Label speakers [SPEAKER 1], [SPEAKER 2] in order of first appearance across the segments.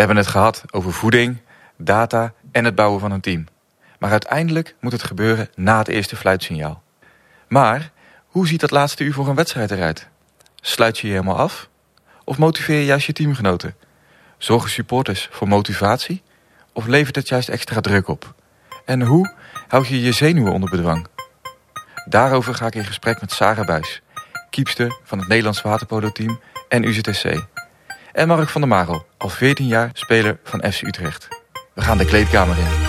[SPEAKER 1] hebben het gehad over voeding, data en het bouwen van een team. Maar uiteindelijk moet het gebeuren na het eerste fluitsignaal. Maar hoe ziet dat laatste uur voor een wedstrijd eruit? Sluit je je helemaal af? Of motiveer je juist je teamgenoten? Zorgen supporters voor motivatie? Of levert het juist extra druk op? En hoe houd je je zenuwen onder bedwang? Daarover ga ik in gesprek met Sarah Buis, kiepster van het Nederlands waterpolo-team en UZTC. En Mark van der Marel, al 14 jaar speler van FC Utrecht. We gaan de kleedkamer in.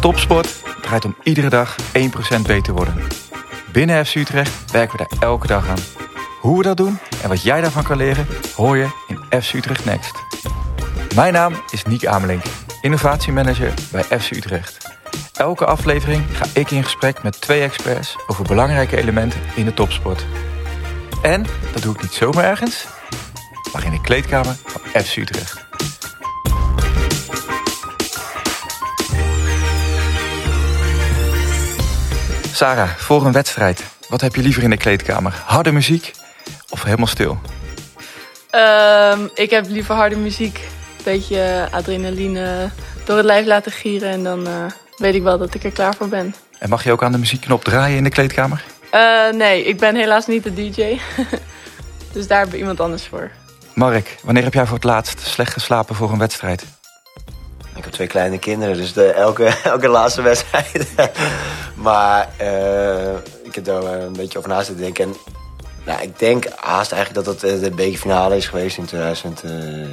[SPEAKER 1] Topsport draait om iedere dag 1% beter worden. Binnen FC Utrecht werken we daar elke dag aan. Hoe we dat doen en wat jij daarvan kan leren, hoor je in FC Utrecht Next. Mijn naam is Niek Amelink, innovatiemanager bij FC Utrecht. Elke aflevering ga ik in gesprek met twee experts over belangrijke elementen in de topsport. En dat doe ik niet zomaar ergens, maar in de kleedkamer van FC Utrecht. Sarah, voor een wedstrijd, wat heb je liever in de kleedkamer? Harde muziek of helemaal stil?
[SPEAKER 2] Ehm, ik heb liever harde muziek. Beetje adrenaline door het lijf laten gieren. En dan eh, weet ik wel dat ik er klaar voor ben.
[SPEAKER 1] En mag je ook aan de muziekknop draaien in de kleedkamer?
[SPEAKER 2] Eh, nee, ik ben helaas niet de DJ. dus daar heb ik iemand anders voor.
[SPEAKER 1] Mark, wanneer heb jij voor het laatst slecht geslapen voor een wedstrijd?
[SPEAKER 3] Ik heb twee kleine kinderen, dus de, elke, elke laatste wedstrijd. maar uh, ik heb daar een beetje over na zitten denken. En, nou, ik denk haast eigenlijk dat het de bekerfinale is geweest in 2000, uh,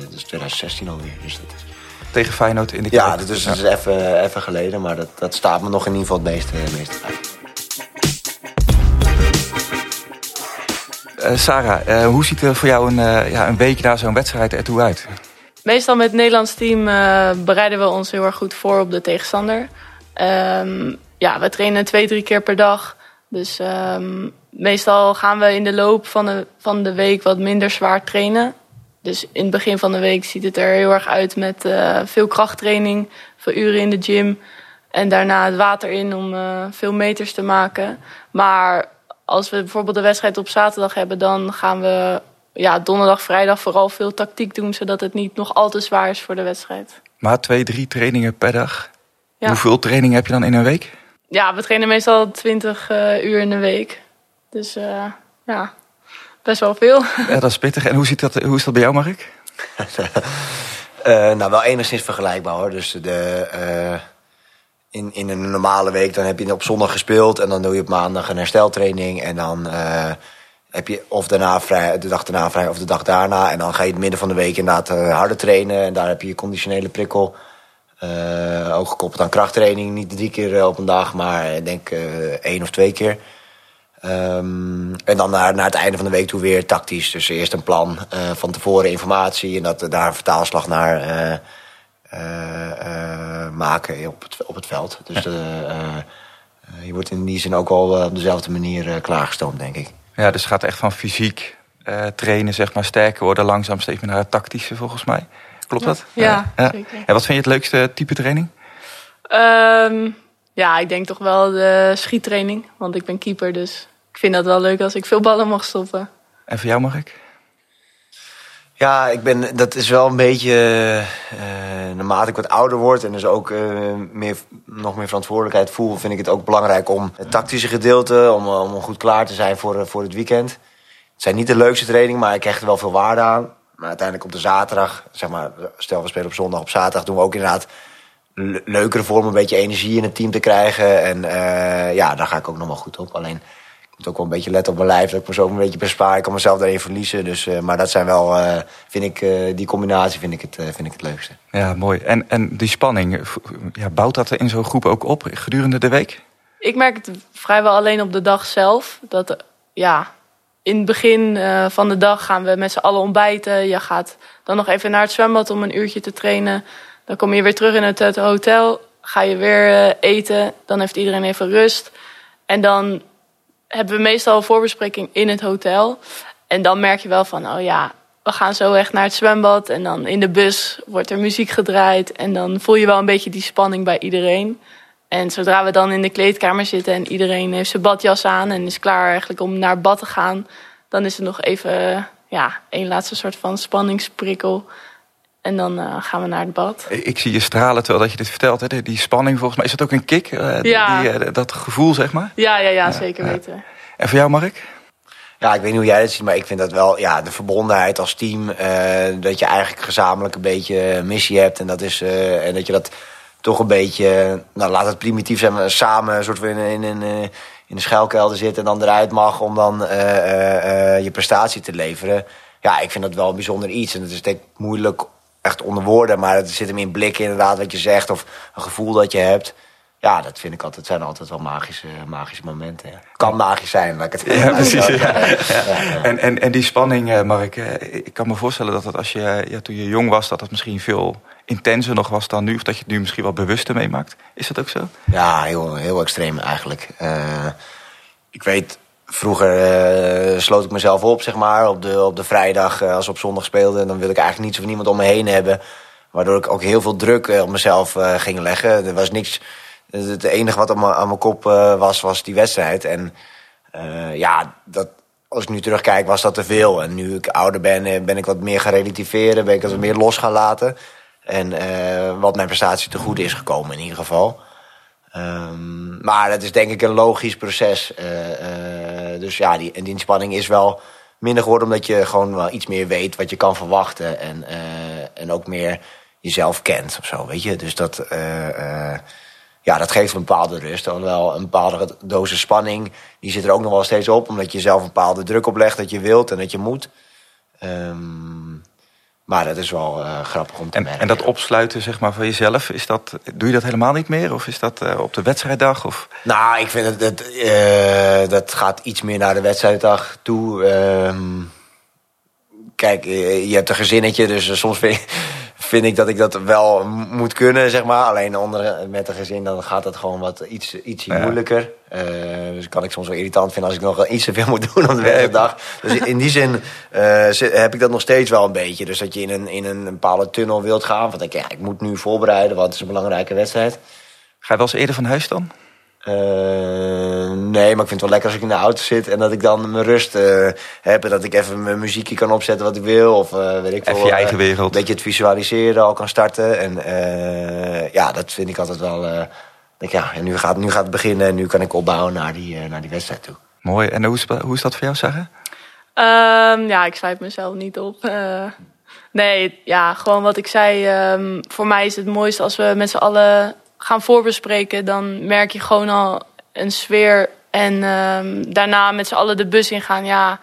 [SPEAKER 3] dus 2016 alweer. Dus dat is...
[SPEAKER 1] Tegen Feyenoord in de
[SPEAKER 3] kerk. Ja, dus dat is even, even geleden, maar dat, dat staat me nog in ieder geval het meeste, meeste bij.
[SPEAKER 1] Uh, Sarah, uh, hoe ziet er voor jou een, uh, ja, een week na zo'n wedstrijd ertoe uit?
[SPEAKER 2] Meestal met het Nederlands team bereiden we ons heel erg goed voor op de tegenstander. Um, ja, we trainen twee, drie keer per dag. Dus um, meestal gaan we in de loop van de, van de week wat minder zwaar trainen. Dus in het begin van de week ziet het er heel erg uit met uh, veel krachttraining, veel uren in de gym. En daarna het water in om uh, veel meters te maken. Maar als we bijvoorbeeld de wedstrijd op zaterdag hebben, dan gaan we ja, donderdag, vrijdag vooral veel tactiek doen, zodat het niet nog al te zwaar is voor de wedstrijd.
[SPEAKER 1] Maar twee, drie trainingen per dag. Ja. Hoeveel trainingen heb je dan in een week?
[SPEAKER 2] Ja, we trainen meestal 20 uh, uur in de week. Dus ja, best wel veel.
[SPEAKER 1] Ja, dat is pittig. En hoe, ziet dat, hoe is dat bij jou, Mark?
[SPEAKER 3] uh, nou, wel enigszins vergelijkbaar hoor. Dus de, uh, in, in een normale week dan heb je op zondag gespeeld. En dan doe je op maandag een hersteltraining. En dan uh, heb je of daarna vrij, de dag daarna vrij of de dag daarna. En dan ga je het midden van de week inderdaad harder trainen. En daar heb je je conditionele prikkel. ook gekoppeld aan krachttraining. Niet drie keer op een dag, maar ik denk één of twee keer. Um, en dan naar, naar het einde van de week toe weer tactisch. Dus eerst een plan, uh, van tevoren informatie en dat, daar een vertaalslag naar uh, uh, maken op het, op het veld. Dus je wordt in die zin ook wel op dezelfde manier klaargestoomd, denk ik.
[SPEAKER 1] Ja, dus het gaat echt van fysiek trainen, zeg maar, sterker worden, langzaam steeds meer naar het tactische, volgens mij. Klopt dat?
[SPEAKER 2] Ja, ja, zeker.
[SPEAKER 1] En wat vind je het leukste type training?
[SPEAKER 2] Um, ja, ik denk toch wel de schiettraining. Want ik ben keeper, dus ik vind dat wel leuk als ik veel ballen mag stoppen.
[SPEAKER 1] En voor jou, mag ik?
[SPEAKER 3] Ja, ik ben, dat is wel een beetje... Uh, naarmate ik wat ouder word en dus ook uh, meer, nog meer verantwoordelijkheid voel... vind ik het ook belangrijk om het tactische gedeelte... om, om goed klaar te zijn voor, voor het weekend. Het zijn niet de leukste trainingen, maar ik hecht er wel veel waarde aan. Maar uiteindelijk op de zaterdag, zeg maar, stel we spelen op zondag... op zaterdag doen we ook inderdaad leukere vorm... een beetje energie in het team te krijgen. En uh, ja, daar ga ik ook nog wel goed op. Alleen moet ook wel een beetje letten op mijn lijf. Dat ik me zo een beetje bespaar. Ik kan mezelf daarin verliezen. Dus, uh, maar dat zijn wel, uh, vind ik, uh, die combinatie vind ik het, vind ik het leukste.
[SPEAKER 1] Ja, mooi. En, en die spanning, ja, bouwt dat er in zo'n groep ook op gedurende de week?
[SPEAKER 2] Ik merk het vrijwel alleen op de dag zelf. Dat, ja, in het begin van de dag gaan we met z'n allen ontbijten. Je gaat dan nog even naar het zwembad om een uurtje te trainen. Dan kom je weer terug in het hotel. Ga je weer eten. Dan heeft iedereen even rust. En dan hebben we meestal een voorbespreking in het hotel. En dan merk je wel van, oh ja, we gaan zo echt naar het zwembad. En dan in de bus wordt er muziek gedraaid. En dan voel je wel een beetje die spanning bij iedereen. En zodra we dan in de kleedkamer zitten en iedereen heeft zijn badjas aan en is klaar eigenlijk om naar bad te gaan, dan is er nog even ja, één laatste soort van spanningsprikkel. En dan uh, gaan we naar het bad.
[SPEAKER 1] Ik zie je stralen terwijl dat je dit vertelt. Hè? Die spanning volgens mij. Is dat ook een kick? Uh,
[SPEAKER 2] ja.
[SPEAKER 1] Die, uh, dat gevoel, zeg maar?
[SPEAKER 2] Ja, ja, ja, zeker weten.
[SPEAKER 1] En voor jou, Mark?
[SPEAKER 3] Ja, ik weet niet hoe jij dat ziet, maar ik vind dat wel ja, de verbondenheid als team. dat je eigenlijk gezamenlijk een beetje missie hebt. En dat, is, en dat je dat toch een beetje, nou laat het primitief zijn, samen een soort van in, in, in, in de schuilkelder zitten en dan eruit mag om dan je prestatie te leveren. Ja, ik vind dat wel een bijzonder iets. En het is denk ik moeilijk echt onder woorden, maar het zit hem in blik inderdaad wat je zegt of een gevoel dat je hebt. Ja, dat vind ik altijd, zijn altijd wel magische, magische momenten. Kan magisch zijn, laat ik het
[SPEAKER 1] Ja, precies. Ja. En, en, en die spanning, Mark, ik kan me voorstellen dat het als je, ja, toen je jong was, dat het misschien veel intenser nog was dan nu. Of dat je het nu misschien wel bewuster meemaakt. Is dat ook zo?
[SPEAKER 3] Ja, heel, heel extreem eigenlijk. Uh, ik weet, vroeger uh, sloot ik mezelf op, zeg maar, op de, op de vrijdag uh, als op zondag speelden. Dan wilde ik eigenlijk niets of niemand om me heen hebben. Waardoor ik ook heel veel druk op mezelf ging leggen. Er was niks. Het enige wat aan mijn, kop was, was die wedstrijd. En ja, dat, als ik nu terugkijk, was dat te veel. En nu ik ouder ben, ben ik wat meer gaan relativeren. Ben ik wat meer los gaan laten. En wat mijn prestatie te goede is gekomen in ieder geval. Um, maar het is denk ik een logisch proces. Dus ja, die, en die inspanning is wel minder geworden... omdat je gewoon wel iets meer weet wat je kan verwachten. En, en ook meer jezelf kent of zo, weet je. Dus dat, ja, dat geeft een bepaalde rust. wel een bepaalde dosis spanning, die zit er ook nog wel steeds op... omdat je zelf een bepaalde druk oplegt dat je wilt en dat je moet... Um, maar dat is wel uh, grappig om te
[SPEAKER 1] en,
[SPEAKER 3] merken.
[SPEAKER 1] En dat opsluiten zeg maar, van jezelf, is dat, doe je dat helemaal niet meer? Of is dat uh, op de wedstrijddag? Of?
[SPEAKER 3] Nou, ik vind het, het uh, dat gaat iets meer naar de wedstrijddag toe. Um, kijk, je hebt een gezinnetje, dus soms vind ik, vind ik dat ik dat wel moet kunnen, zeg maar. Alleen onder, met een gezin dan gaat dat gewoon wat iets, iets ja. moeilijker. Uh, dus kan ik soms wel irritant vinden als ik nog iets te veel moet doen op de wedstrijddag. Dus in die zin uh, heb ik dat nog steeds wel een beetje. Dus dat je in een, in een bepaalde tunnel wilt gaan. Van denk ja, ik moet nu voorbereiden, want het is een belangrijke wedstrijd.
[SPEAKER 1] Ga je wel eens eerder van huis dan?
[SPEAKER 3] Uh, nee, maar ik vind het wel lekker als ik in de auto zit en dat ik dan mijn rust uh, heb. En dat ik even mijn muziekje kan opzetten wat ik wil. Of uh, weet ik
[SPEAKER 1] veel. Even je eigen wereld.
[SPEAKER 3] Een beetje het visualiseren al kan starten. En ja, dat vind ik altijd wel. denk, ja, en nu gaat, nu gaat het beginnen en nu kan ik opbouwen naar die, naar die wedstrijd toe.
[SPEAKER 1] Mooi. En hoe is, hoe is dat voor jou, zeggen?
[SPEAKER 2] Um, ja, ik schrijf mezelf niet op. nee, ja, gewoon wat ik zei. Um, voor mij is het mooiste als we met z'n allen gaan voorbespreken, dan merk je gewoon al een sfeer. En um, daarna met z'n allen de bus ingaan. Ja,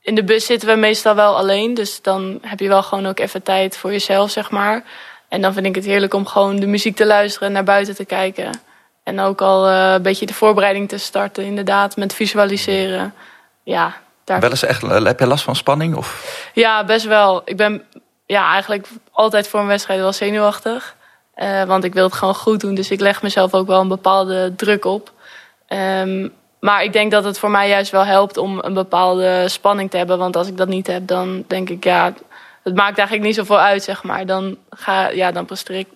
[SPEAKER 2] in de bus zitten we meestal wel alleen. Dus dan heb je wel gewoon ook even tijd voor jezelf, zeg maar. En dan vind ik het heerlijk om gewoon de muziek te luisteren en naar buiten te kijken. En ook al uh, een beetje de voorbereiding te starten, inderdaad, met visualiseren. Ja,
[SPEAKER 1] daar... Wel eens echt, heb je last van spanning? Of?
[SPEAKER 2] Ja, best wel. Ik ben ja, eigenlijk altijd voor een wedstrijd wel zenuwachtig. Uh, want ik wil het gewoon goed doen. Dus ik leg mezelf ook wel een bepaalde druk op. Um, maar ik denk dat het voor mij juist wel helpt om een bepaalde spanning te hebben. Want als ik dat niet heb, dan denk ik, ja, het maakt eigenlijk niet zoveel uit, zeg maar. Dan, ga, ja, dan presteer, ik,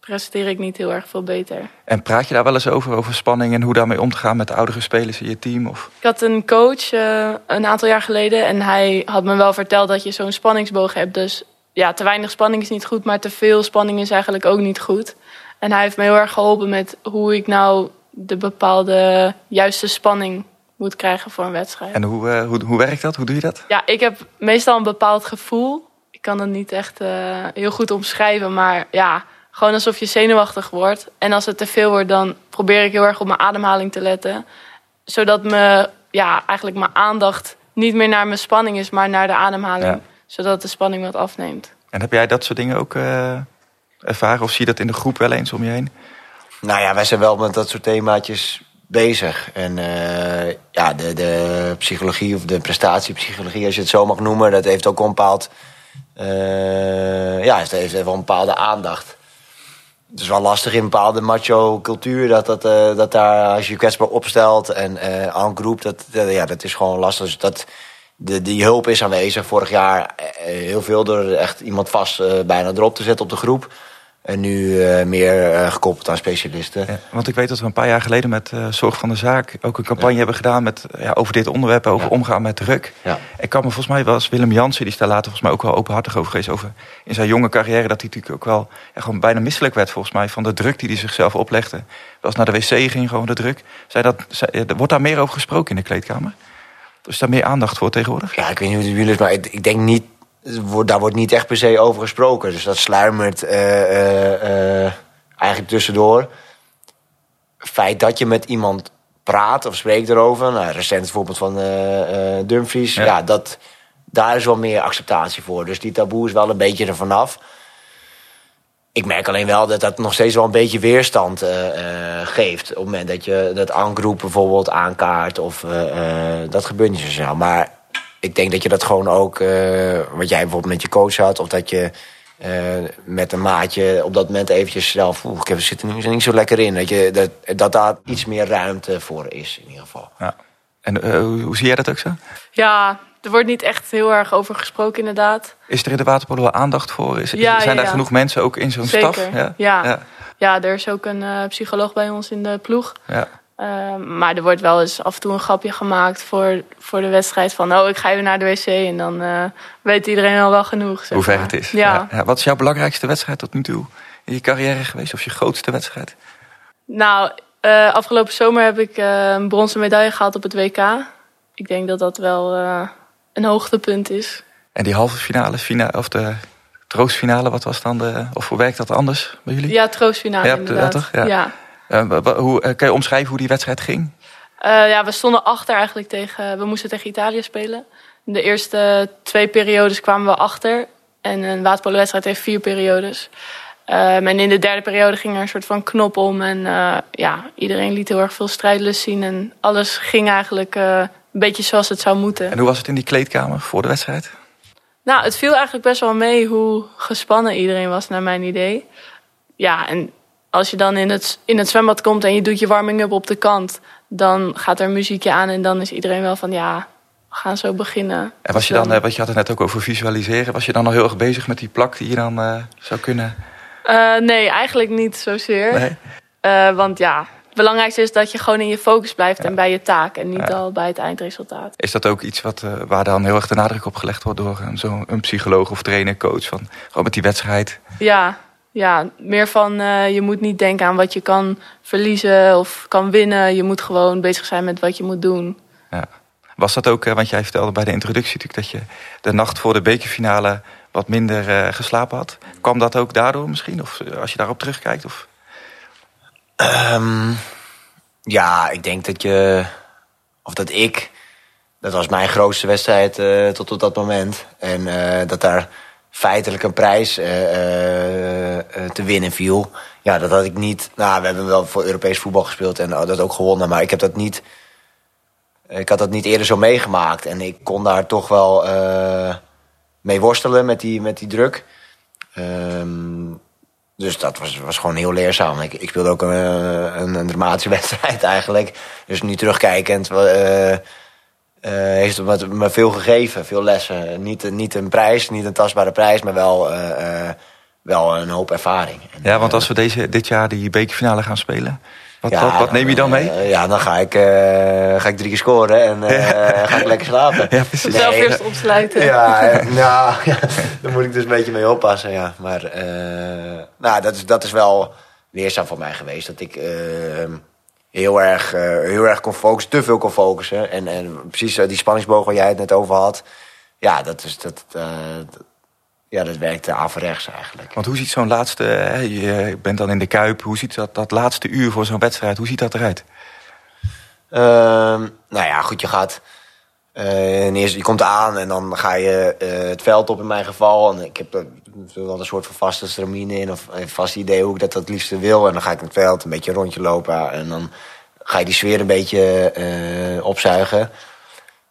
[SPEAKER 2] presteer ik niet heel erg veel beter.
[SPEAKER 1] En praat je daar wel eens over, over spanning en hoe daarmee om te gaan met de oudere spelers in je team? Of?
[SPEAKER 2] Ik had een coach uh, een aantal jaar geleden en hij had me wel verteld dat je zo'n spanningsboog hebt. Dus ja, te weinig spanning is niet goed, maar te veel spanning is eigenlijk ook niet goed. En hij heeft me heel erg geholpen met hoe ik nou de bepaalde juiste spanning moet krijgen voor een wedstrijd.
[SPEAKER 1] En hoe, uh, hoe, hoe werkt dat? Hoe doe je dat?
[SPEAKER 2] Ja, ik heb meestal een bepaald gevoel. Ik kan het niet echt uh, heel goed omschrijven, maar ja, gewoon alsof je zenuwachtig wordt. En als het te veel wordt, dan probeer ik heel erg op mijn ademhaling te letten. Zodat me, ja, eigenlijk mijn aandacht niet meer naar mijn spanning is, maar naar de ademhaling. Ja zodat de spanning wat afneemt.
[SPEAKER 1] En heb jij dat soort dingen ook uh, ervaren? Of zie je dat in de groep wel eens om je heen?
[SPEAKER 3] Nou ja, wij zijn wel met dat soort themaatjes bezig. En uh, ja, de, de psychologie of de prestatiepsychologie, als je het zo mag noemen, dat heeft ook een bepaald. Uh, ja, het heeft wel een bepaalde aandacht. Het is wel lastig in een bepaalde macho-cultuur dat, dat, uh, dat daar, als je je kwetsbaar opstelt en uh, aan groep, dat, dat, ja, dat is gewoon lastig. Dus dat, de, die hulp is aanwezig. Vorig jaar heel veel door echt iemand vast bijna erop te zetten op de groep. En nu uh, meer uh, gekoppeld aan specialisten. Ja,
[SPEAKER 1] want ik weet dat we een paar jaar geleden met Zorg van de Zaak ook een campagne ja. hebben gedaan met, ja, over dit onderwerp, over omgaan met druk. Ik kan me volgens mij was Willem Jansen, die is daar later volgens mij ook wel openhartig over geweest. Over in zijn jonge carrière dat hij natuurlijk ook wel gewoon bijna misselijk werd volgens mij van de druk die hij zichzelf oplegde. Als naar de wc ging, gewoon de druk. Zij dat, zij, wordt daar meer over gesproken in de kleedkamer? Is daar meer aandacht voor tegenwoordig?
[SPEAKER 3] Ja, ik weet niet hoe het jullie is, maar ik, ik denk niet daar wordt niet echt per se over gesproken. Dus dat sluimert uh, uh, eigenlijk tussendoor. Feit dat je met iemand praat of spreekt erover. Nou, recent voorbeeld van Dumfries. Ja. ja, dat, daar is wel meer acceptatie voor. Dus die taboe is wel een beetje er vanaf. Ik merk alleen wel dat dat nog steeds wel een beetje weerstand geeft. Op het moment dat je dat aangroep bijvoorbeeld aankaart. Of dat gebeurt niet zo snel. Maar ik denk dat je dat gewoon ook, uh, wat jij bijvoorbeeld met je coach had, of dat je uh, met een maatje op dat moment eventjes zelf, oeh, ik zit er nu niet zo lekker in. Dat, je, dat, dat daar iets meer ruimte voor is, in ieder geval.
[SPEAKER 1] Ja. En uh, hoe, hoe zie jij dat ook zo?
[SPEAKER 2] Ja, er wordt niet echt heel erg over gesproken, inderdaad.
[SPEAKER 1] Is er in de waterpolo aandacht voor? Is, ja, zijn daar genoeg mensen ook in zo'n staf?
[SPEAKER 2] Ja? Ja. Ja. er is ook een psycholoog bij ons in de ploeg. Ja. Uh, maar er wordt wel eens af en toe een grapje gemaakt voor, voor de wedstrijd. Van, oh, ik ga even naar de wc. En dan uh, weet iedereen al wel genoeg. Zeg
[SPEAKER 1] Hoe ver het is. Ja. ja. Wat is jouw belangrijkste wedstrijd tot nu toe in je carrière geweest? Of je grootste wedstrijd?
[SPEAKER 2] Nou, uh, afgelopen zomer heb ik een bronzen medaille gehaald op het WK. Ik denk dat dat wel een hoogtepunt is.
[SPEAKER 1] En die halve finale, finale of de troostfinale, wat was dan de... Of hoe werkt dat anders bij jullie?
[SPEAKER 2] Ja, troostfinale ja, inderdaad.
[SPEAKER 1] toch? ja. Uh, hoe, uh, kan je omschrijven hoe die wedstrijd ging?
[SPEAKER 2] Uh, ja, we stonden achter eigenlijk tegen... We moesten tegen Italië spelen. In de eerste twee periodes kwamen we achter. En een waterpolo-wedstrijd heeft vier periodes. Um, en in de derde periode ging er een soort van knop om. En ja, iedereen liet heel erg veel strijdlust zien. En alles ging eigenlijk een beetje zoals het zou moeten.
[SPEAKER 1] En hoe was het in die kleedkamer voor de wedstrijd?
[SPEAKER 2] Nou, het viel eigenlijk best wel mee hoe gespannen iedereen was, naar mijn idee. Ja, en als je dan in het, in het zwembad komt en je doet je warming-up op de kant, dan gaat er muziekje aan en dan is iedereen wel van ja, we gaan zo beginnen.
[SPEAKER 1] En was je dan, wat je had het net ook over visualiseren, was je dan al heel erg bezig met die plak die je dan uh, zou kunnen?
[SPEAKER 2] Uh, nee, eigenlijk niet zozeer. Nee? Uh, want ja, het belangrijkste is dat je gewoon in je focus blijft en bij je taak en niet al bij het eindresultaat.
[SPEAKER 1] Is dat ook iets wat, waar dan heel erg de nadruk op gelegd wordt door zo'n een psycholoog of trainer, coach? Van, gewoon met die wedstrijd?
[SPEAKER 2] Ja, ja, meer van uh, je moet niet denken aan wat je kan verliezen of kan winnen. Je moet gewoon bezig zijn met wat je moet doen.
[SPEAKER 1] Ja. Was dat ook, uh, want jij vertelde bij de introductie natuurlijk dat je de nacht voor de bekerfinale wat minder geslapen had. Kwam dat ook daardoor misschien? Of als je daarop terugkijkt? Of?
[SPEAKER 3] Um, ja, ik denk dat je, of dat ik, dat was mijn grootste wedstrijd tot op dat moment. En dat daar feitelijk een prijs uh, uh, te winnen viel. Ja, dat had ik niet. Nou, we hebben wel voor Europees voetbal gespeeld en dat ook gewonnen, maar ik heb dat niet. Ik had dat niet eerder zo meegemaakt en ik kon daar toch wel mee worstelen met die, met die druk. Um, dus dat was, was gewoon heel leerzaam. Ik, ik speelde ook een, een, een dramatische wedstrijd eigenlijk. Dus nu terugkijkend uh, heeft het me veel gegeven, veel lessen. Niet, niet een prijs, niet een tastbare prijs, maar wel, uh, wel een hoop ervaring.
[SPEAKER 1] Ja, want als we deze, dit jaar die bekerfinale gaan spelen, wat, ja, wat, wat neem je dan mee?
[SPEAKER 3] ja, dan ga ik, ga ik drie keer scoren en ga ik lekker slapen.
[SPEAKER 2] Ja, precies. Zelf eerst opsluiten.
[SPEAKER 3] Ja, nou, ja, daar moet ik dus een beetje mee oppassen. Ja. Maar nou, dat, is, dat is wel leerzaam voor mij geweest. Dat ik heel erg, uh, heel erg kon focussen, te veel kon focussen. En, en precies uh, die spanningsboog waar jij het net over had. Ja, dat, is, dat, uh, ja, dat werkte averechts eigenlijk.
[SPEAKER 1] Want hoe ziet zo'n laatste, hè, je bent dan in de Kuip, hoe ziet dat, dat laatste uur voor zo'n wedstrijd, hoe ziet dat eruit?
[SPEAKER 3] Ehm, nou ja, goed, je gaat... Uh, eerst, je komt aan en dan ga je uh, het veld op in mijn geval. En ik heb er wel een soort van vaste stramine in of een vast idee hoe ik dat het liefste wil. En dan ga ik in het veld een beetje een rondje lopen en dan ga je die sfeer een beetje uh, opzuigen.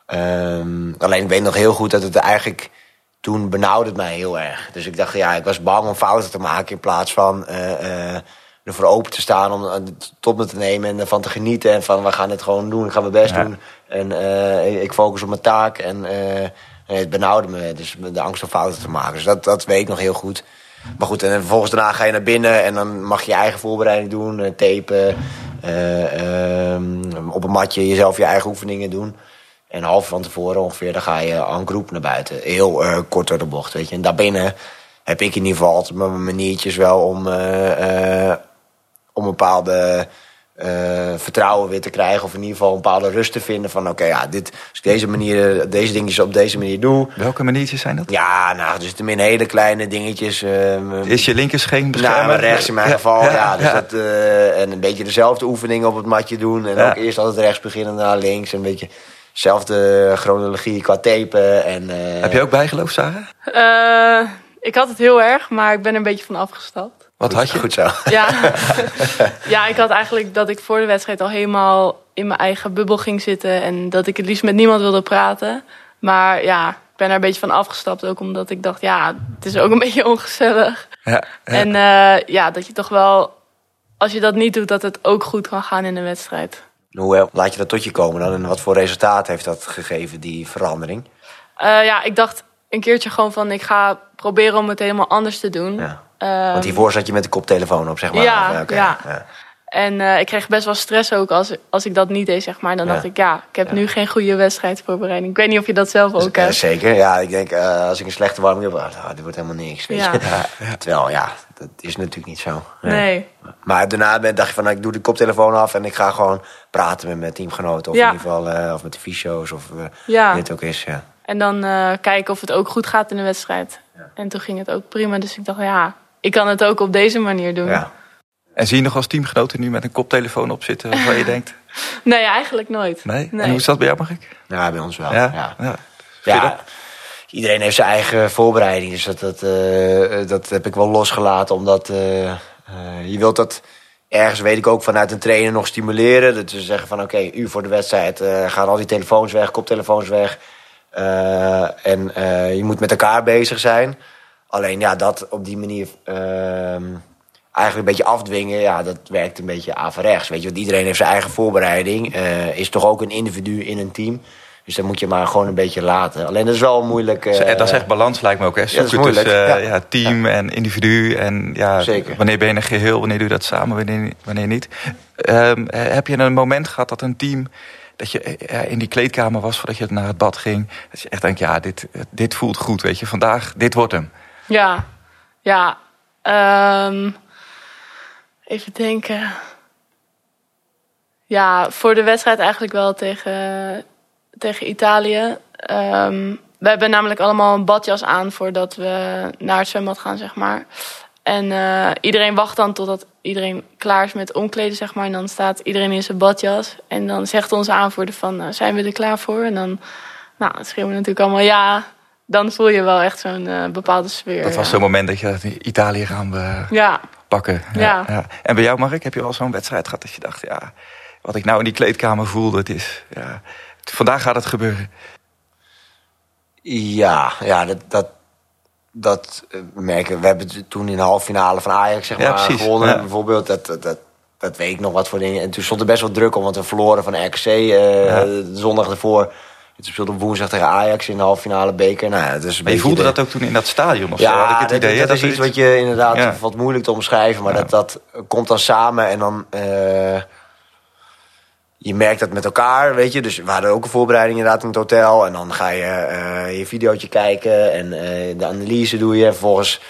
[SPEAKER 3] Um, alleen ik weet nog heel goed dat het eigenlijk toen benauwde het mij heel erg. Dus ik dacht, ja, ik was bang om fouten te maken in plaats van ervoor open te staan om het tot me te nemen en ervan te genieten. En van we gaan het gewoon doen, ik ga mijn best
[SPEAKER 1] Ja.
[SPEAKER 3] doen. En eh, ik focus op mijn taak en eh, het benauwde me. Dus de angst om fouten te maken. Dus dat, dat weet ik nog heel goed. Maar goed, en vervolgens daarna ga je naar binnen en dan mag je je eigen voorbereiding doen. eh, tapen, eh, ehm, op een matje jezelf je eigen oefeningen doen. En half van tevoren ongeveer, dan ga je aan groep naar buiten. Heel eh, kort door de bocht, weet je. En daarbinnen heb ik in ieder geval altijd mijn maniertjes wel om, eh, eh, om een bepaalde vertrouwen weer te krijgen. Of in ieder geval een bepaalde rust te vinden van oké, ja, dit, als ik deze, manier, deze dingetjes op deze manier doe.
[SPEAKER 1] Welke maniertjes zijn dat?
[SPEAKER 3] Ja, nou, dus in hele kleine dingetjes. eh,
[SPEAKER 1] Is je linkerscheen beschermen?
[SPEAKER 3] nou, rechts in mijn
[SPEAKER 1] Ja,
[SPEAKER 3] geval, ja.
[SPEAKER 1] ja,
[SPEAKER 3] dus
[SPEAKER 1] ja.
[SPEAKER 3] Dat, en een beetje dezelfde oefeningen op het matje doen. En ook eerst altijd rechts beginnen, naar links. Een beetje dezelfde chronologie qua tapen. En, eh,
[SPEAKER 1] Heb je ook bijgeloof, Sarah?
[SPEAKER 2] Eh, ik had het heel erg, maar ik ben er een beetje van afgestapt.
[SPEAKER 1] Wat had je?
[SPEAKER 3] Goed zo.
[SPEAKER 2] Ja. ja, ik had eigenlijk dat ik voor de wedstrijd al helemaal in mijn eigen bubbel ging zitten. En dat ik het liefst met niemand wilde praten. Maar ja, ik ben er een beetje van afgestapt. Ook omdat ik dacht, ja, het is ook een beetje ongezellig.
[SPEAKER 1] Ja, ja.
[SPEAKER 2] En eh, ja, dat je toch wel, als je dat niet doet, dat het ook goed kan gaan in een wedstrijd.
[SPEAKER 3] Hoe eh, laat je dat tot je komen dan? En wat voor resultaat heeft dat gegeven, die verandering?
[SPEAKER 2] Eh, ja, ik dacht een keertje gewoon van, ik ga proberen om het helemaal anders te doen.
[SPEAKER 3] Ja.
[SPEAKER 2] Ehm,
[SPEAKER 3] Want hiervoor zat je met de koptelefoon op, zeg maar.
[SPEAKER 2] Ja,
[SPEAKER 3] oké,
[SPEAKER 2] ja. En eh, ik kreeg best wel stress ook als, als ik dat niet deed, zeg maar. Dan
[SPEAKER 3] Ja.
[SPEAKER 2] dacht ik, ja, ik heb
[SPEAKER 3] Ja.
[SPEAKER 2] nu geen goede wedstrijdvoorbereiding. Ik weet niet of je dat zelf ook hebt.
[SPEAKER 3] zeker, ja. Ik denk, eh, als ik een slechte warming heb, ah, dit wordt helemaal niks. Weet
[SPEAKER 2] Ja.
[SPEAKER 3] je. Terwijl, ja, dat is natuurlijk niet zo.
[SPEAKER 2] Nee.
[SPEAKER 3] Maar daarna ben- dacht je van, nou, ik doe de koptelefoon af en ik ga gewoon praten met mijn teamgenoten. Of
[SPEAKER 2] Ja.
[SPEAKER 3] in ieder geval, eh, of met de fysio's of eh
[SPEAKER 2] Ja.
[SPEAKER 3] wie het ook is. Ja.
[SPEAKER 2] En dan eh, kijken of het ook goed gaat in de wedstrijd. En toen ging het ook prima. Dus ik dacht, ja, ik kan het ook op deze manier doen.
[SPEAKER 3] Ja.
[SPEAKER 1] En zie je nog als teamgenoten nu met een koptelefoon op zitten waarvan je denkt...
[SPEAKER 2] Nee, eigenlijk nooit.
[SPEAKER 1] Nee?
[SPEAKER 2] Nee.
[SPEAKER 1] En hoe is dat bij jou, Mark?
[SPEAKER 3] ja, bij ons wel.
[SPEAKER 1] Ja?
[SPEAKER 3] Ja.
[SPEAKER 1] ja.
[SPEAKER 3] Ja, iedereen heeft zijn eigen voorbereiding. Dus dat, dat, eh, dat heb ik wel losgelaten. Omdat eh, eh, je wilt dat ergens, weet ik ook, vanuit een trainer nog stimuleren. Dat ze zeggen van oké, uur voor de wedstrijd eh, gaan al die telefoons weg, koptelefoons weg. Eh, en eh, je moet met elkaar bezig zijn. Alleen ja, dat op die manier ehm, eigenlijk een beetje afdwingen, ja, dat werkt een beetje averechts. Weet je, want iedereen heeft zijn eigen voorbereiding. eh, is toch ook een individu in een team. Dus dan moet je maar gewoon een beetje laten. Alleen dat is wel moeilijk. eh,
[SPEAKER 1] dat is echt balans, lijkt me ook. Hè?
[SPEAKER 3] dat is
[SPEAKER 1] Zoeken
[SPEAKER 3] moeilijk,
[SPEAKER 1] tussen eh,
[SPEAKER 3] ja.
[SPEAKER 1] ja, team en individu. En ja,
[SPEAKER 3] Zeker.
[SPEAKER 1] wanneer ben je een geheel, wanneer doe je dat samen, wanneer, wanneer niet. Ehm, eh, heb je een moment gehad dat een team... dat je eh, ja, in die kleedkamer was voordat je naar het bad ging... dat je echt denkt, ja, dit, dit voelt goed, weet je. Vandaag, dit wordt hem.
[SPEAKER 2] Ja, ja. ehm, even denken. Ja, voor de wedstrijd eigenlijk wel tegen, tegen Italië. Ehm, we hebben namelijk allemaal een badjas aan voordat we naar het zwembad gaan, zeg maar. En eh, iedereen wacht dan totdat iedereen klaar is met omkleden, zeg maar. En dan staat iedereen in zijn badjas. En dan zegt onze aanvoerder van, eh, zijn we er klaar voor? En dan, nou, dan schreeuwen we natuurlijk allemaal ja. Dan voel je wel echt zo'n eh, bepaalde sfeer.
[SPEAKER 1] Dat was
[SPEAKER 2] ja.
[SPEAKER 1] zo'n moment dat je Italië gaan we
[SPEAKER 2] Ja,
[SPEAKER 1] pakken.
[SPEAKER 2] Ja.
[SPEAKER 1] En bij jou, Mark, heb je wel zo'n wedstrijd gehad dat je dacht... ja, wat ik nou in die kleedkamer voel, dat is... Ja, vandaag gaat het gebeuren.
[SPEAKER 3] Ja, ja dat, dat, dat eh, merken we. We hebben het toen in de halve finale van Ajax zeg
[SPEAKER 1] Ja,
[SPEAKER 3] maar,
[SPEAKER 1] precies.
[SPEAKER 3] gewonnen.
[SPEAKER 1] Ja.
[SPEAKER 3] Bijvoorbeeld, dat, dat, dat, dat weet ik nog wat voor dingen. En toen stond er best wel druk om, want we verloren van RKC eh,
[SPEAKER 1] Ja.
[SPEAKER 3] zondag ervoor. Toen speelde woensdag tegen Ajax in de halve finale beker. Nou, ja,
[SPEAKER 1] Maar je voelde
[SPEAKER 3] de-
[SPEAKER 1] dat ook toen in dat stadion of zo?
[SPEAKER 3] Ja,
[SPEAKER 1] Had ik het
[SPEAKER 3] dat,
[SPEAKER 1] idee,
[SPEAKER 3] dat, is iets wat je inderdaad
[SPEAKER 1] Ja.
[SPEAKER 3] wat moeilijk te omschrijven. Maar dat, dat komt dan samen en dan... eh, je merkt dat met elkaar, weet je. Dus we hadden ook een voorbereiding inderdaad in het hotel. En dan ga je eh, je videootje kijken en eh, de analyse doe je. En vervolgens,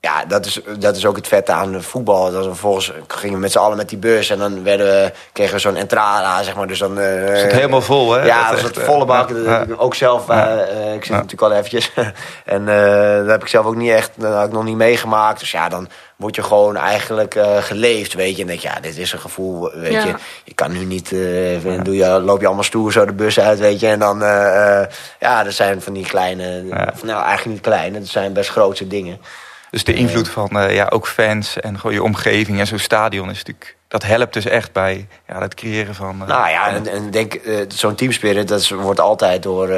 [SPEAKER 3] ja, dat is, dat is ook het vette aan voetbal. Dat we vervolgens gingen we met z'n allen met die bus. En dan werden we, kregen we zo'n entrada, zeg maar. Dus dan... eh,
[SPEAKER 1] Het helemaal vol, hè?
[SPEAKER 3] ja,
[SPEAKER 1] Dat
[SPEAKER 3] dat was
[SPEAKER 1] echt,
[SPEAKER 3] het volle bak.
[SPEAKER 1] ja,
[SPEAKER 3] Dat
[SPEAKER 1] ja.
[SPEAKER 3] heb ik ook zelf. eh,
[SPEAKER 1] Ja.
[SPEAKER 3] eh, ik zit
[SPEAKER 1] Ja.
[SPEAKER 3] natuurlijk al eventjes. en eh, dat heb ik zelf ook niet echt, dat had ik nog niet meegemaakt. Dus ja, dan word je gewoon eigenlijk eh, geleefd, weet je. En denk je, ja, dit is een gevoel, weet
[SPEAKER 2] Ja.
[SPEAKER 3] je. Je kan nu niet, eh, dan doe je, loop je allemaal stoer zo de bus uit, weet je. En dan, eh, eh, ja, er zijn van die kleine,
[SPEAKER 1] Ja.
[SPEAKER 3] of nou eigenlijk niet kleine, het zijn best grootse dingen.
[SPEAKER 1] Dus de invloed van eh, ja, ook fans en gewoon je omgeving en zo'n stadion is natuurlijk... Dat helpt dus echt bij ja, het creëren van... eh,
[SPEAKER 3] Nou ja, en, denk, eh, zo'n teamspirit, dat is- wordt altijd door,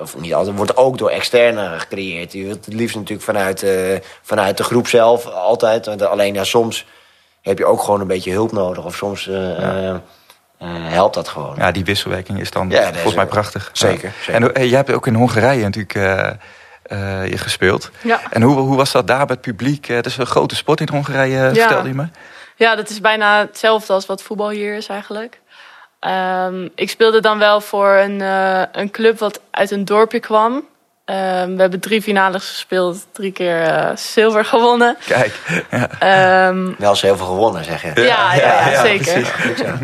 [SPEAKER 3] of niet altijd, wordt ook door externen gecreëerd. Je wilt het liefst natuurlijk vanuit, vanuit de groep zelf, altijd. Alleen ja, soms heb je ook gewoon een beetje hulp nodig. Of soms helpt dat gewoon.
[SPEAKER 1] Ja, die wisselwerking is dan
[SPEAKER 3] Ja,
[SPEAKER 1] volgens mij prachtig.
[SPEAKER 3] zeker,
[SPEAKER 1] Ja.
[SPEAKER 3] zeker.
[SPEAKER 1] En eh, jij hebt ook in Hongarije natuurlijk eh, je gespeeld.
[SPEAKER 2] Ja.
[SPEAKER 1] En hoe, hoe was dat daar met het publiek? Eh, Het is een grote sport in Hongarije,
[SPEAKER 2] Ja.
[SPEAKER 1] vertelde je me.
[SPEAKER 2] Ja, dat is bijna hetzelfde als wat voetbal hier is eigenlijk. Ehm, ik speelde dan wel voor een, eh, een club wat uit een dorpje kwam. Ehm, we hebben drie finales gespeeld, drie keer eh, zilver gewonnen.
[SPEAKER 1] Kijk, ja.
[SPEAKER 2] Ehm,
[SPEAKER 3] Wel veel gewonnen, zeg je.
[SPEAKER 2] ja, ja, ja,
[SPEAKER 1] ja,
[SPEAKER 2] zeker.
[SPEAKER 3] Ja.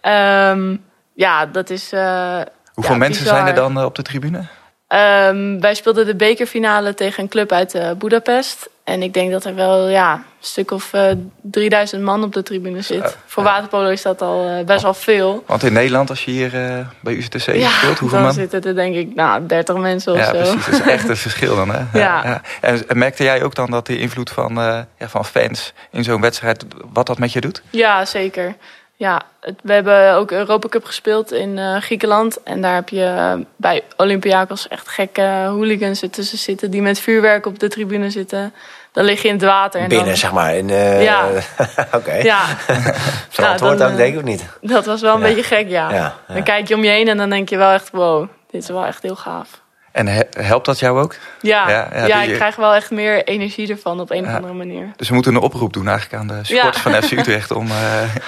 [SPEAKER 2] Ehm, ja, dat is. eh,
[SPEAKER 1] Hoeveel
[SPEAKER 2] ja,
[SPEAKER 1] mensen
[SPEAKER 2] bizar.
[SPEAKER 1] zijn er dan eh, op de tribune?
[SPEAKER 2] Ehm, wij speelden de bekerfinale tegen een club uit eh Budapest. En ik denk dat er wel ja, een stuk of eh 3000 man op de tribune zit. Voor waterpolo is dat al eh, best wel veel.
[SPEAKER 1] Want in Nederland, als je hier eh, bij UCTC speelt, hoeveel
[SPEAKER 2] dan
[SPEAKER 1] man?
[SPEAKER 2] zitten er denk ik nou, 30 mensen of
[SPEAKER 1] Ja,
[SPEAKER 2] zo.
[SPEAKER 1] precies. Dat is echt een verschil dan, hè?
[SPEAKER 2] Ja.
[SPEAKER 1] En, en merkte jij ook dan dat de invloed van, eh, ja, van fans in zo'n wedstrijd, wat dat met je doet?
[SPEAKER 2] Ja, zeker. Ja, het- we hebben ook Europa Cup gespeeld in eh, Griekenland. En daar heb je eh, bij Olympiakos echt gekke hooligans ertussen zitten... die met vuurwerk op de tribune zitten. Dan lig je in het water. En
[SPEAKER 3] Binnen,
[SPEAKER 2] dan,
[SPEAKER 3] zeg maar. In, eh,
[SPEAKER 2] Ja.
[SPEAKER 3] Oké.
[SPEAKER 2] Ja,
[SPEAKER 3] Verantwoord
[SPEAKER 2] dan,
[SPEAKER 3] ook, denk ik of niet?
[SPEAKER 2] dat was wel een
[SPEAKER 3] Ja.
[SPEAKER 2] beetje gek, ja.
[SPEAKER 3] Ja, ja.
[SPEAKER 2] Dan kijk je om je heen en dan denk je wel echt... wow, dit is wel echt heel gaaf.
[SPEAKER 1] En he- helpt dat jou ook?
[SPEAKER 2] Ja,
[SPEAKER 1] Ja,
[SPEAKER 2] ja,
[SPEAKER 1] ja, die-
[SPEAKER 2] ik krijg wel echt meer energie ervan op een of andere manier.
[SPEAKER 1] Dus we moeten een oproep doen eigenlijk aan de supporters
[SPEAKER 2] Ja.
[SPEAKER 1] van FC Utrecht om eh,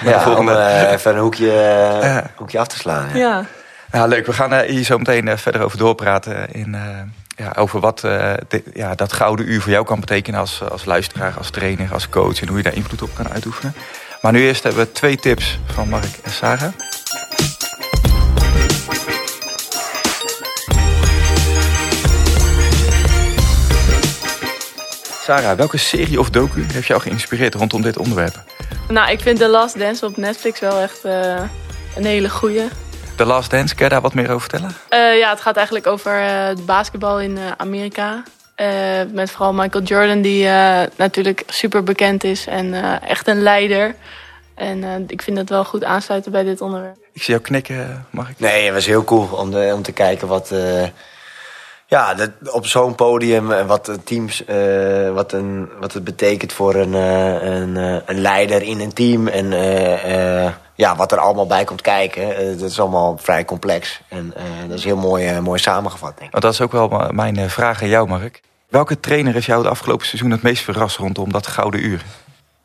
[SPEAKER 3] Ja,
[SPEAKER 1] volgende...
[SPEAKER 3] om eh, even een hoekje,
[SPEAKER 1] Ja.
[SPEAKER 3] hoekje af te slaan. Ja.
[SPEAKER 2] Ja,
[SPEAKER 1] Ja, leuk. We gaan eh, hier zo meteen verder over doorpraten. In, eh, ja, over wat eh, de- ja, dat gouden uur voor jou kan betekenen als, als luisteraar, als trainer, als coach. En hoe je daar invloed op kan uitoefenen. Maar nu eerst hebben we twee tips van Mark en Sarah. Sarah, welke serie of docu heeft jou geïnspireerd rondom dit onderwerp?
[SPEAKER 2] nou, ik vind The Last Dance op Netflix wel echt eh, een hele goeie.
[SPEAKER 1] The Last Dance, kan je daar wat meer over vertellen?
[SPEAKER 2] Eh, ja, het gaat eigenlijk over eh, het basketbal in eh, Amerika. Eh, met vooral Michael Jordan, die eh, natuurlijk super bekend is en eh, echt een leider. En eh, ik vind dat wel goed aansluiten bij dit onderwerp.
[SPEAKER 1] Ik zie jou knikken, Mark.
[SPEAKER 3] Nee, het was heel cool om, de, om te kijken wat... eh, ja, dat, op zo'n podium en wat de teams, eh, wat, een, wat het betekent voor een, eh, een, eh, een leider in een team. En eh, eh, ja, wat er allemaal bij komt kijken. Eh, dat is allemaal vrij complex. En eh, dat is heel mooi, eh, mooi samengevat, denk ik.
[SPEAKER 1] Want dat is ook wel mijn eh, vraag aan jou, Mark. Welke trainer heeft jou het afgelopen seizoen het meest verrast rondom dat gouden uur?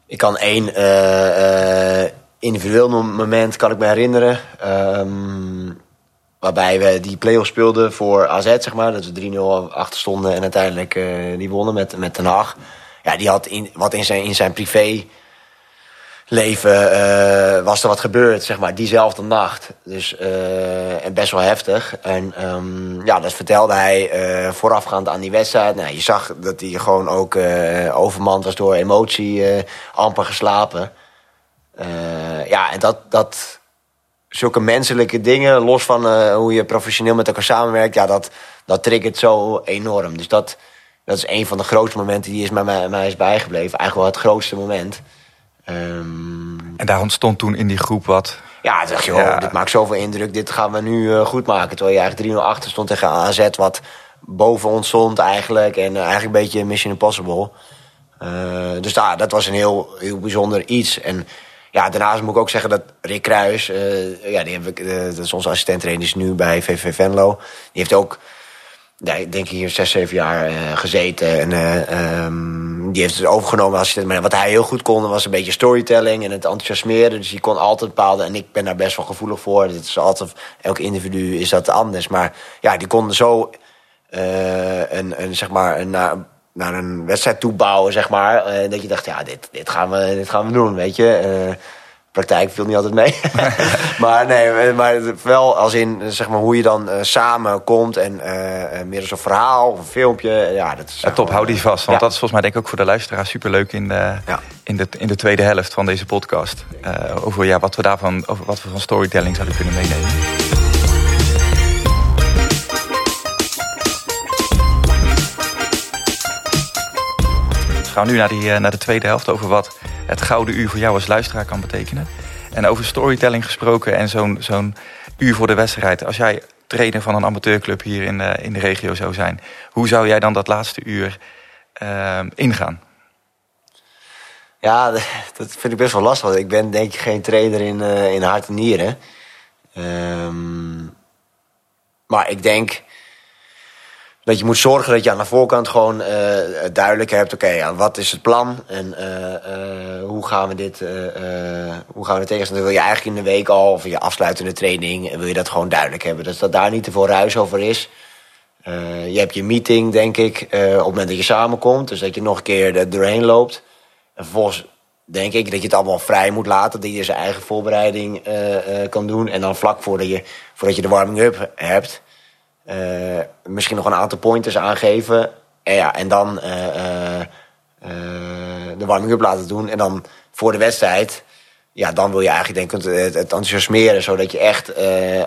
[SPEAKER 3] Ik kan één eh, eh, individueel moment kan ik me herinneren. Ehm, waarbij we die play-off speelden voor AZ, zeg maar. Dat we 3-0 achter stonden en uiteindelijk eh, die wonnen met, met Den Haag. Ja, die had in, wat in zijn, in zijn privé leven eh, was er wat gebeurd, zeg maar, diezelfde nacht. Dus, eh, en best wel heftig. En ehm, ja, dat vertelde hij eh, voorafgaand aan die wedstrijd. Nou, je zag dat hij gewoon ook eh, overmand was door emotie, eh, amper geslapen. Eh, ja, en dat, dat, zulke menselijke dingen, los van eh, hoe je professioneel met elkaar samenwerkt, ja, dat, dat triggert zo enorm. Dus dat, dat is een van de grootste momenten die is mij, mij, mij is bijgebleven. Eigenlijk wel het grootste moment. Ehm,
[SPEAKER 1] En daar ontstond toen in die groep wat...
[SPEAKER 3] ja, toen dacht je, oh,
[SPEAKER 1] Ja.
[SPEAKER 3] dit maakt zoveel indruk. Dit gaan we nu eh, goed maken. Terwijl je eigenlijk 3-0 achter stond tegen AZ, wat boven ons stond eigenlijk. En eh, eigenlijk een beetje Mission Impossible. Dus daar, dat was een heel, heel bijzonder iets. En ja, daarnaast moet ik ook zeggen dat Rick Kruis, eh, ja, die heb ik, eh, dat is onze assistent trainer, die is nu bij VV Venlo. Die heeft ook, ja, ik denk hier zes, zeven jaar eh, gezeten. En eh, ehm, die heeft het overgenomen als assistent. Maar wat hij heel goed kon, was een beetje storytelling en het enthousiasmeren. Dus die kon altijd bepaalde, en ik ben daar best wel gevoelig voor. Dit is altijd, elk individu is dat anders. Maar ja, die konden zo een, een, zeg maar, een, naar, een wedstrijd toe bouwen, zeg maar. eh, dat je dacht, ja, dit, dit, gaan we, dit gaan we doen, weet je. Eh, praktijk viel niet altijd mee. maar nee, maar wel als in, zeg maar, hoe je dan eh, samen komt en eh, eh, meer een verhaal of een filmpje. Ja, dat is
[SPEAKER 1] Ja, top, hou die vast. Want
[SPEAKER 3] Ja.
[SPEAKER 1] dat is volgens mij denk ik ook voor de luisteraar superleuk in de,
[SPEAKER 3] Ja.
[SPEAKER 1] in de, in de tweede helft van deze podcast. Eh, over ja, wat we daarvan, over wat we van storytelling zouden kunnen meenemen. Gaan nu naar, die, eh, naar de tweede helft over wat het gouden uur voor jou als luisteraar kan betekenen. En over storytelling gesproken en zo'n zo'n uur voor de wedstrijd. Als jij trainer van een amateurclub hier in, eh, in de regio zou zijn, hoe zou jij dan dat laatste uur eh, ingaan?
[SPEAKER 3] Ja, dat vind ik best wel lastig. Ik ben denk ik geen trainer in, uh, in hart en nieren. Um, maar ik denk dat je moet zorgen dat je aan de voorkant gewoon uh, duidelijk hebt... oké, ja, wat is het plan en uh, hoe gaan we dit hoe gaan we Dan Wil je eigenlijk in de week al, of in je afsluitende training... wil je dat gewoon duidelijk hebben. Dus dat daar niet te veel ruis over is... je hebt je meeting, denk ik, op het moment dat je samenkomt. Dus dat je nog een keer er doorheen loopt. En vervolgens denk ik dat je het allemaal vrij moet laten. Dat je zijn eigen voorbereiding kan doen. En dan vlak voordat je, voordat je de warming-up hebt... Uh, misschien nog een aantal pointers aangeven. En, ja, en dan de warming-up laten doen. En dan voor de wedstrijd ja, dan wil je eigenlijk denk ik het, het enthousiasmeren, zodat je echt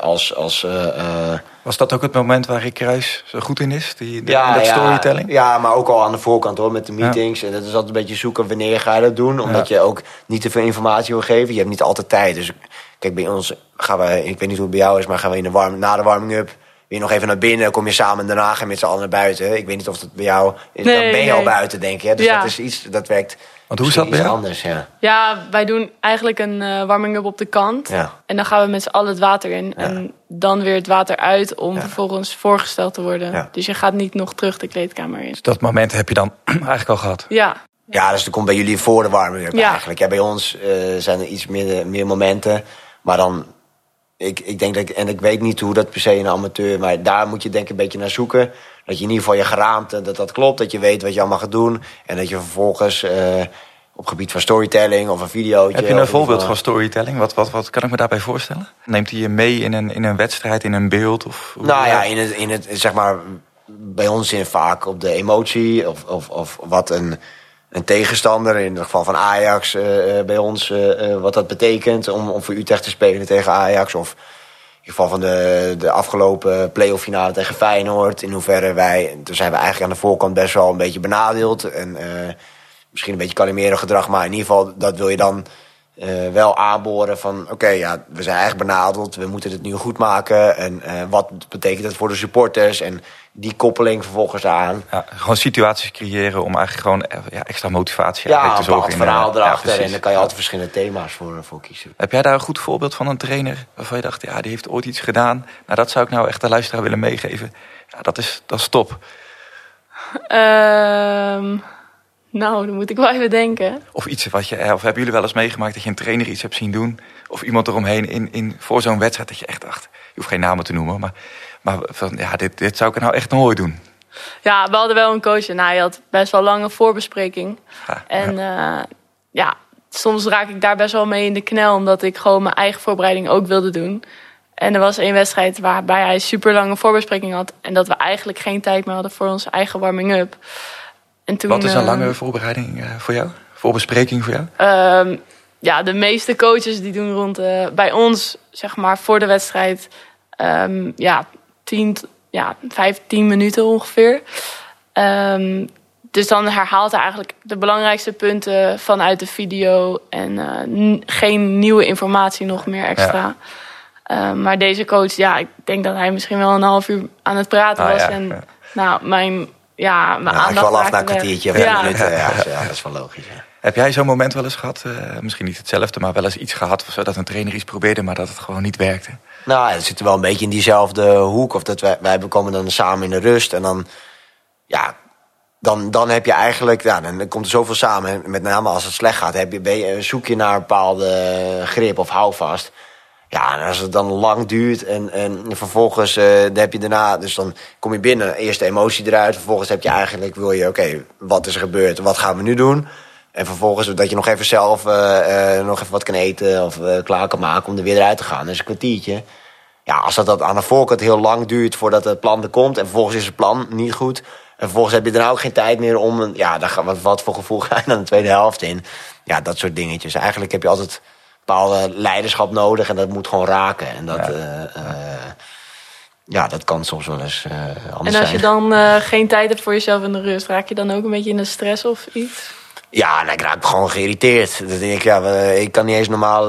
[SPEAKER 3] als... als
[SPEAKER 1] Was dat ook het moment waar Rick Kruis zo goed in is, die, die ja, dat storytelling?
[SPEAKER 3] Ja, maar ook al aan de voorkant hoor, met de meetings. En dat is altijd een beetje zoeken wanneer ga je dat doen. Omdat je ook niet te veel informatie wil geven. Je hebt niet altijd tijd. Dus kijk, bij ons gaan we, ik weet niet hoe het bij jou is, maar gaan we in de warm, na de warming-up weer nog even naar binnen, kom je samen en daarna je met z'n allen naar buiten. Ik weet niet of dat bij jou is. Nee, dan ben je al buiten, denk je. Dus ja. dat is iets, dat werkt
[SPEAKER 1] want hoe is dat bij jou?
[SPEAKER 3] anders, ja.
[SPEAKER 2] Ja, wij doen eigenlijk een uh, warming-up op de kant. Ja. En dan gaan we met z'n allen het water in. En dan weer het water uit om vervolgens voorgesteld te worden. Dus je gaat niet nog terug de kleedkamer in. Dus
[SPEAKER 1] dat moment heb je dan eigenlijk al gehad?
[SPEAKER 2] Ja.
[SPEAKER 3] Ja, dus dat komt bij jullie voor de warming-up eigenlijk. Ja, bij ons uh, zijn er iets meer, meer momenten. Maar dan ik, ik denk dat ik, en ik weet niet hoe dat per se een amateur, maar daar moet je denk ik een beetje naar zoeken. Dat je in ieder geval je geraamte, dat dat klopt, dat je weet wat je allemaal gaat doen. En dat je vervolgens uh, op gebied van storytelling of een video.
[SPEAKER 1] Heb je een voorbeeld van storytelling? Wat, wat, wat kan ik me daarbij voorstellen? Neemt hij je mee in een, in een wedstrijd, in een beeld? Of,
[SPEAKER 3] nou ja, in het, in het, zeg maar, bij ons in vaak op de emotie of, of, of wat een een tegenstander, in het geval van Ajax uh, bij ons, uh, wat dat betekent om, om voor Utrecht te spelen tegen Ajax. Of in geval van de, de afgelopen play-off finale tegen Feyenoord. In hoeverre wij, toen zijn we eigenlijk aan de voorkant best wel een beetje benadeeld. En misschien een beetje kalimerend gedrag, maar in ieder geval dat wil je dan uh, wel aanboren van... oké, ja, we zijn eigenlijk benadeld, we moeten het nu goed maken... en uh, wat betekent dat voor de supporters... en die koppeling vervolgens aan.
[SPEAKER 1] Ja, gewoon situaties creëren om eigenlijk gewoon eh, ja, extra motivatie ja, te zorgen.
[SPEAKER 3] Ja, een verhaal erachter en dan kan je altijd verschillende thema's voor, voor kiezen.
[SPEAKER 1] Heb jij daar een goed voorbeeld van een trainer... waarvan je dacht, ja, die heeft ooit iets gedaan... nou, dat zou ik nou echt de luisteraar willen meegeven. Ja, dat is, dat is top.
[SPEAKER 2] Um... Nou, dan moet ik wel even denken.
[SPEAKER 1] Of iets wat je, of hebben jullie wel eens meegemaakt dat je een trainer iets hebt zien doen? Of iemand eromheen in, in, voor zo'n wedstrijd dat je echt dacht, je hoeft geen namen te noemen, maar, maar van, ja, dit, dit zou ik nou echt nooit doen.
[SPEAKER 2] Ja, we hadden wel een coach en hij had best wel lange voorbespreking. en ja. Uh, ja, soms raak ik daar best wel mee in de knel, omdat ik gewoon mijn eigen voorbereiding ook wilde doen. En er was één wedstrijd waarbij hij super lange voorbespreking had. En dat we eigenlijk geen tijd meer hadden voor onze eigen warming-up.
[SPEAKER 1] En toen, Wat is een lange ehm, voorbereiding uh, voor jou? Voorbespreking voor jou?
[SPEAKER 2] Um, ja, de meeste coaches die doen rond uh, bij ons, zeg maar, voor de wedstrijd, um, ja, 10, ja, 15 minuten ongeveer. dus dan herhaalt hij eigenlijk de belangrijkste punten vanuit de video en uh, geen nieuwe informatie nog meer extra. Ja. maar deze coach, ja, ik denk dat hij misschien wel een half uur aan het praten ah, was. Ja, en nou, mijn ja, maar
[SPEAKER 3] ja, wel af na een kwartiertje of ja. minuten. Ja, ja, dat is wel logisch.
[SPEAKER 1] Heb jij zo'n moment wel eens gehad, uh, misschien niet hetzelfde, maar wel eens iets gehad... Of zo, dat een trainer iets probeerde, maar dat het gewoon niet werkte?
[SPEAKER 3] Nou, het zit wel een beetje in diezelfde hoek. Of dat wij, wij komen dan samen in de rust en dan... Ja, dan, dan heb je eigenlijk, ja, dan komt er zoveel samen. Met name als het slecht gaat, heb je, ben je, zoek je naar een bepaalde grip of houvast. Ja, en als het dan lang duurt en, en vervolgens uh, heb je daarna... Dus dan kom je binnen, eerst de emotie eruit. Vervolgens heb je eigenlijk, wil je, oké, wat is er gebeurd? Wat gaan we nu doen? En vervolgens dat je nog even zelf uh, uh, nog even wat kan eten of klaar kan maken om er weer eruit te gaan. Dus een kwartiertje. Ja, als dat, dat aan de voorkant heel lang duurt voordat het plan er komt... en vervolgens is het plan niet goed... en vervolgens heb je dan ook geen tijd meer om... Ja, dan, wat, wat voor gevoel ga je dan de tweede helft in? Ja, dat soort dingetjes. Eigenlijk heb je altijd bepaalde leiderschap nodig en dat moet gewoon raken. En dat, ja. Uh, uh, ja, dat kan soms wel eens uh, anders
[SPEAKER 2] En als je dan geen tijd hebt voor jezelf in de rust, raak je dan ook een beetje in de stress of iets?
[SPEAKER 3] Ja, nou, ik raak gewoon geïrriteerd. Dan denk ik, ja, ik kan niet eens normaal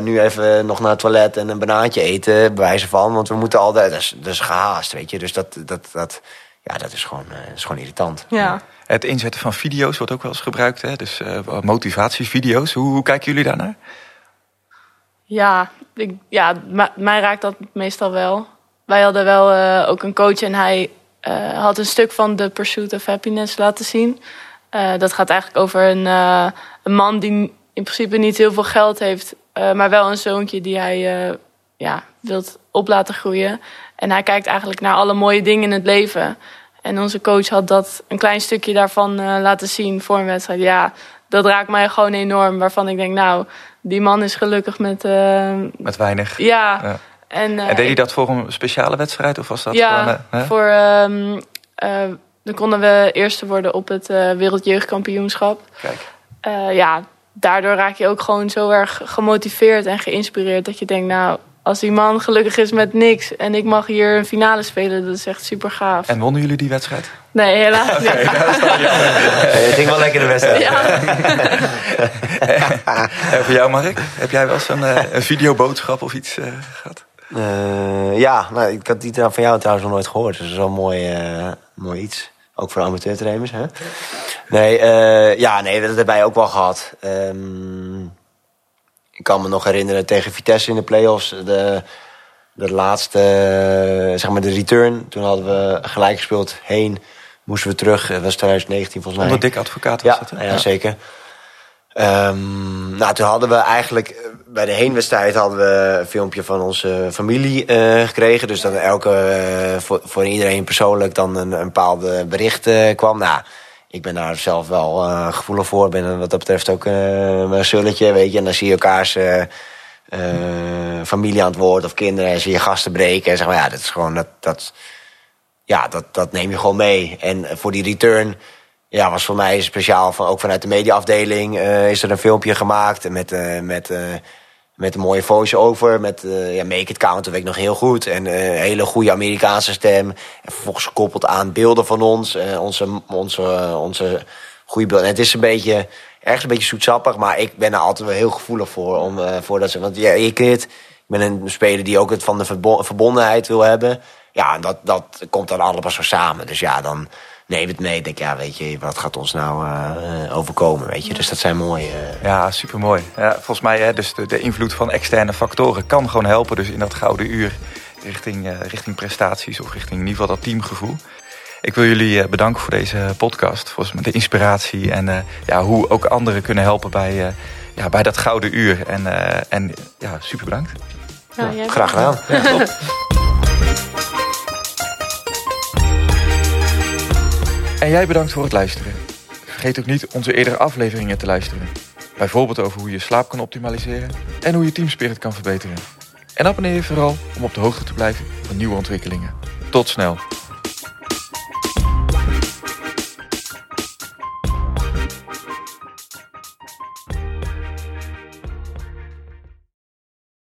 [SPEAKER 3] nu even nog naar het toilet en een banaantje eten, bij wijze van. Want we moeten altijd, dat is, dat is gehaast, weet je. Dus dat, dat, dat, ja, dat is gewoon, is gewoon irritant.
[SPEAKER 2] Ja.
[SPEAKER 1] Het inzetten van video's wordt ook wel eens gebruikt, hè? dus motivatievideo's. Hoe, hoe kijken jullie daarnaar?
[SPEAKER 2] Ja, ja, mij raakt dat meestal wel. Wij hadden wel ook een coach en hij had een stuk van The Pursuit of Happiness laten zien. dat gaat eigenlijk over een, een man die in principe niet heel veel geld heeft, maar wel een zoontje die hij ja, wilt op laten groeien. En hij kijkt eigenlijk naar alle mooie dingen in het leven. En onze coach had dat een klein stukje daarvan laten zien voor een wedstrijd. Ja, dat raakt mij gewoon enorm. Waarvan ik denk, nou, die man is gelukkig met...
[SPEAKER 1] met weinig.
[SPEAKER 2] Ja. ja.
[SPEAKER 1] En, en, deed hij dat voor een speciale wedstrijd? Of was dat
[SPEAKER 2] ja, gewoon, voor... Um, dan konden we eerste worden op het Wereldjeugdkampioenschap.
[SPEAKER 1] Kijk.
[SPEAKER 2] ja, daardoor raak je ook gewoon zo erg gemotiveerd en geïnspireerd dat je denkt, nou, als die man gelukkig is met niks en ik mag hier een finale spelen, dat is echt super gaaf.
[SPEAKER 1] En wonnen jullie die wedstrijd?
[SPEAKER 2] Nee, helaas niet. Okay,
[SPEAKER 3] het ging wel lekker de wedstrijd. Ja.
[SPEAKER 1] en voor jou, Mark, heb jij wel eens een, uh, een videoboodschap of iets uh, gehad?
[SPEAKER 3] Uh, ja, nou, ik had die van jou trouwens nog nooit gehoord. Dus dat is wel mooi, mooi iets. Ook voor amateurtrainers, hè? Nee, uh, ja, nee, dat hebben wij ook wel gehad. Um, ik kan me nog herinneren tegen Vitesse in de play-offs. De, de laatste, zeg maar de return. Toen hadden we gelijk gespeeld heen. Moesten we terug. Dat was 2019 volgens mij.
[SPEAKER 1] Onder dik advocaat was
[SPEAKER 3] ja, Ja, ja, zeker. Um, nou, toen hadden we eigenlijk eh, bij de heenwedstrijd hadden we een filmpje van onze familie uh, gekregen. Dus dat elke, uh, voor, voor iedereen persoonlijk dan een, een bepaald bericht uh, kwam. Nou, ik ben daar zelf wel gevoelig voor. Ben wat dat betreft ook een sulletje, weet je. En dan zie je elkaars familie aan het woord of kinderen. En zie je gasten breken. En zeg maar, ja, dat is gewoon, dat, dat, ja, dat, dat neem je gewoon mee. En voor die return, ja, was voor mij speciaal. Van, ook vanuit de mediaafdeling is er een filmpje gemaakt met, met met een mooie voice-over. Met ja, Make It Count, dat weet ik nog heel goed. En een hele goede Amerikaanse stem. En vervolgens gekoppeld aan beelden van ons. Onze, onze, onze goede beelden. En het is een beetje, ergens een beetje zoetsappig. Maar ik ben er altijd wel heel gevoelig voor. Om, voor dat ze, want ja, ik, ik ben een speler die ook het van de verbondenheid wil hebben. Ja, en dat, dat komt dan allemaal zo samen. Dus ja, dan neem het mee. Denk, ja, weet je, wat gaat ons nou uh, overkomen, weet je. Dus dat zijn mooie... Uh...
[SPEAKER 1] Ja, supermooi. Ja, volgens mij, hè, dus de, de, invloed van externe factoren kan gewoon helpen. Dus in dat gouden uur richting, uh, richting prestaties of richting in ieder geval dat teamgevoel. Ik wil jullie bedanken voor deze podcast. Voor de inspiratie en ja, hoe ook anderen kunnen helpen bij, ja, bij dat gouden uur. En, en ja, super bedankt.
[SPEAKER 3] Ja, graag gedaan. Ja,
[SPEAKER 1] En jij bedankt voor het luisteren. Vergeet ook niet onze eerdere afleveringen te luisteren. Bijvoorbeeld over hoe je slaap kan optimaliseren en hoe je teamspirit kan verbeteren. En abonneer je vooral om op de hoogte te blijven van nieuwe ontwikkelingen. Tot snel.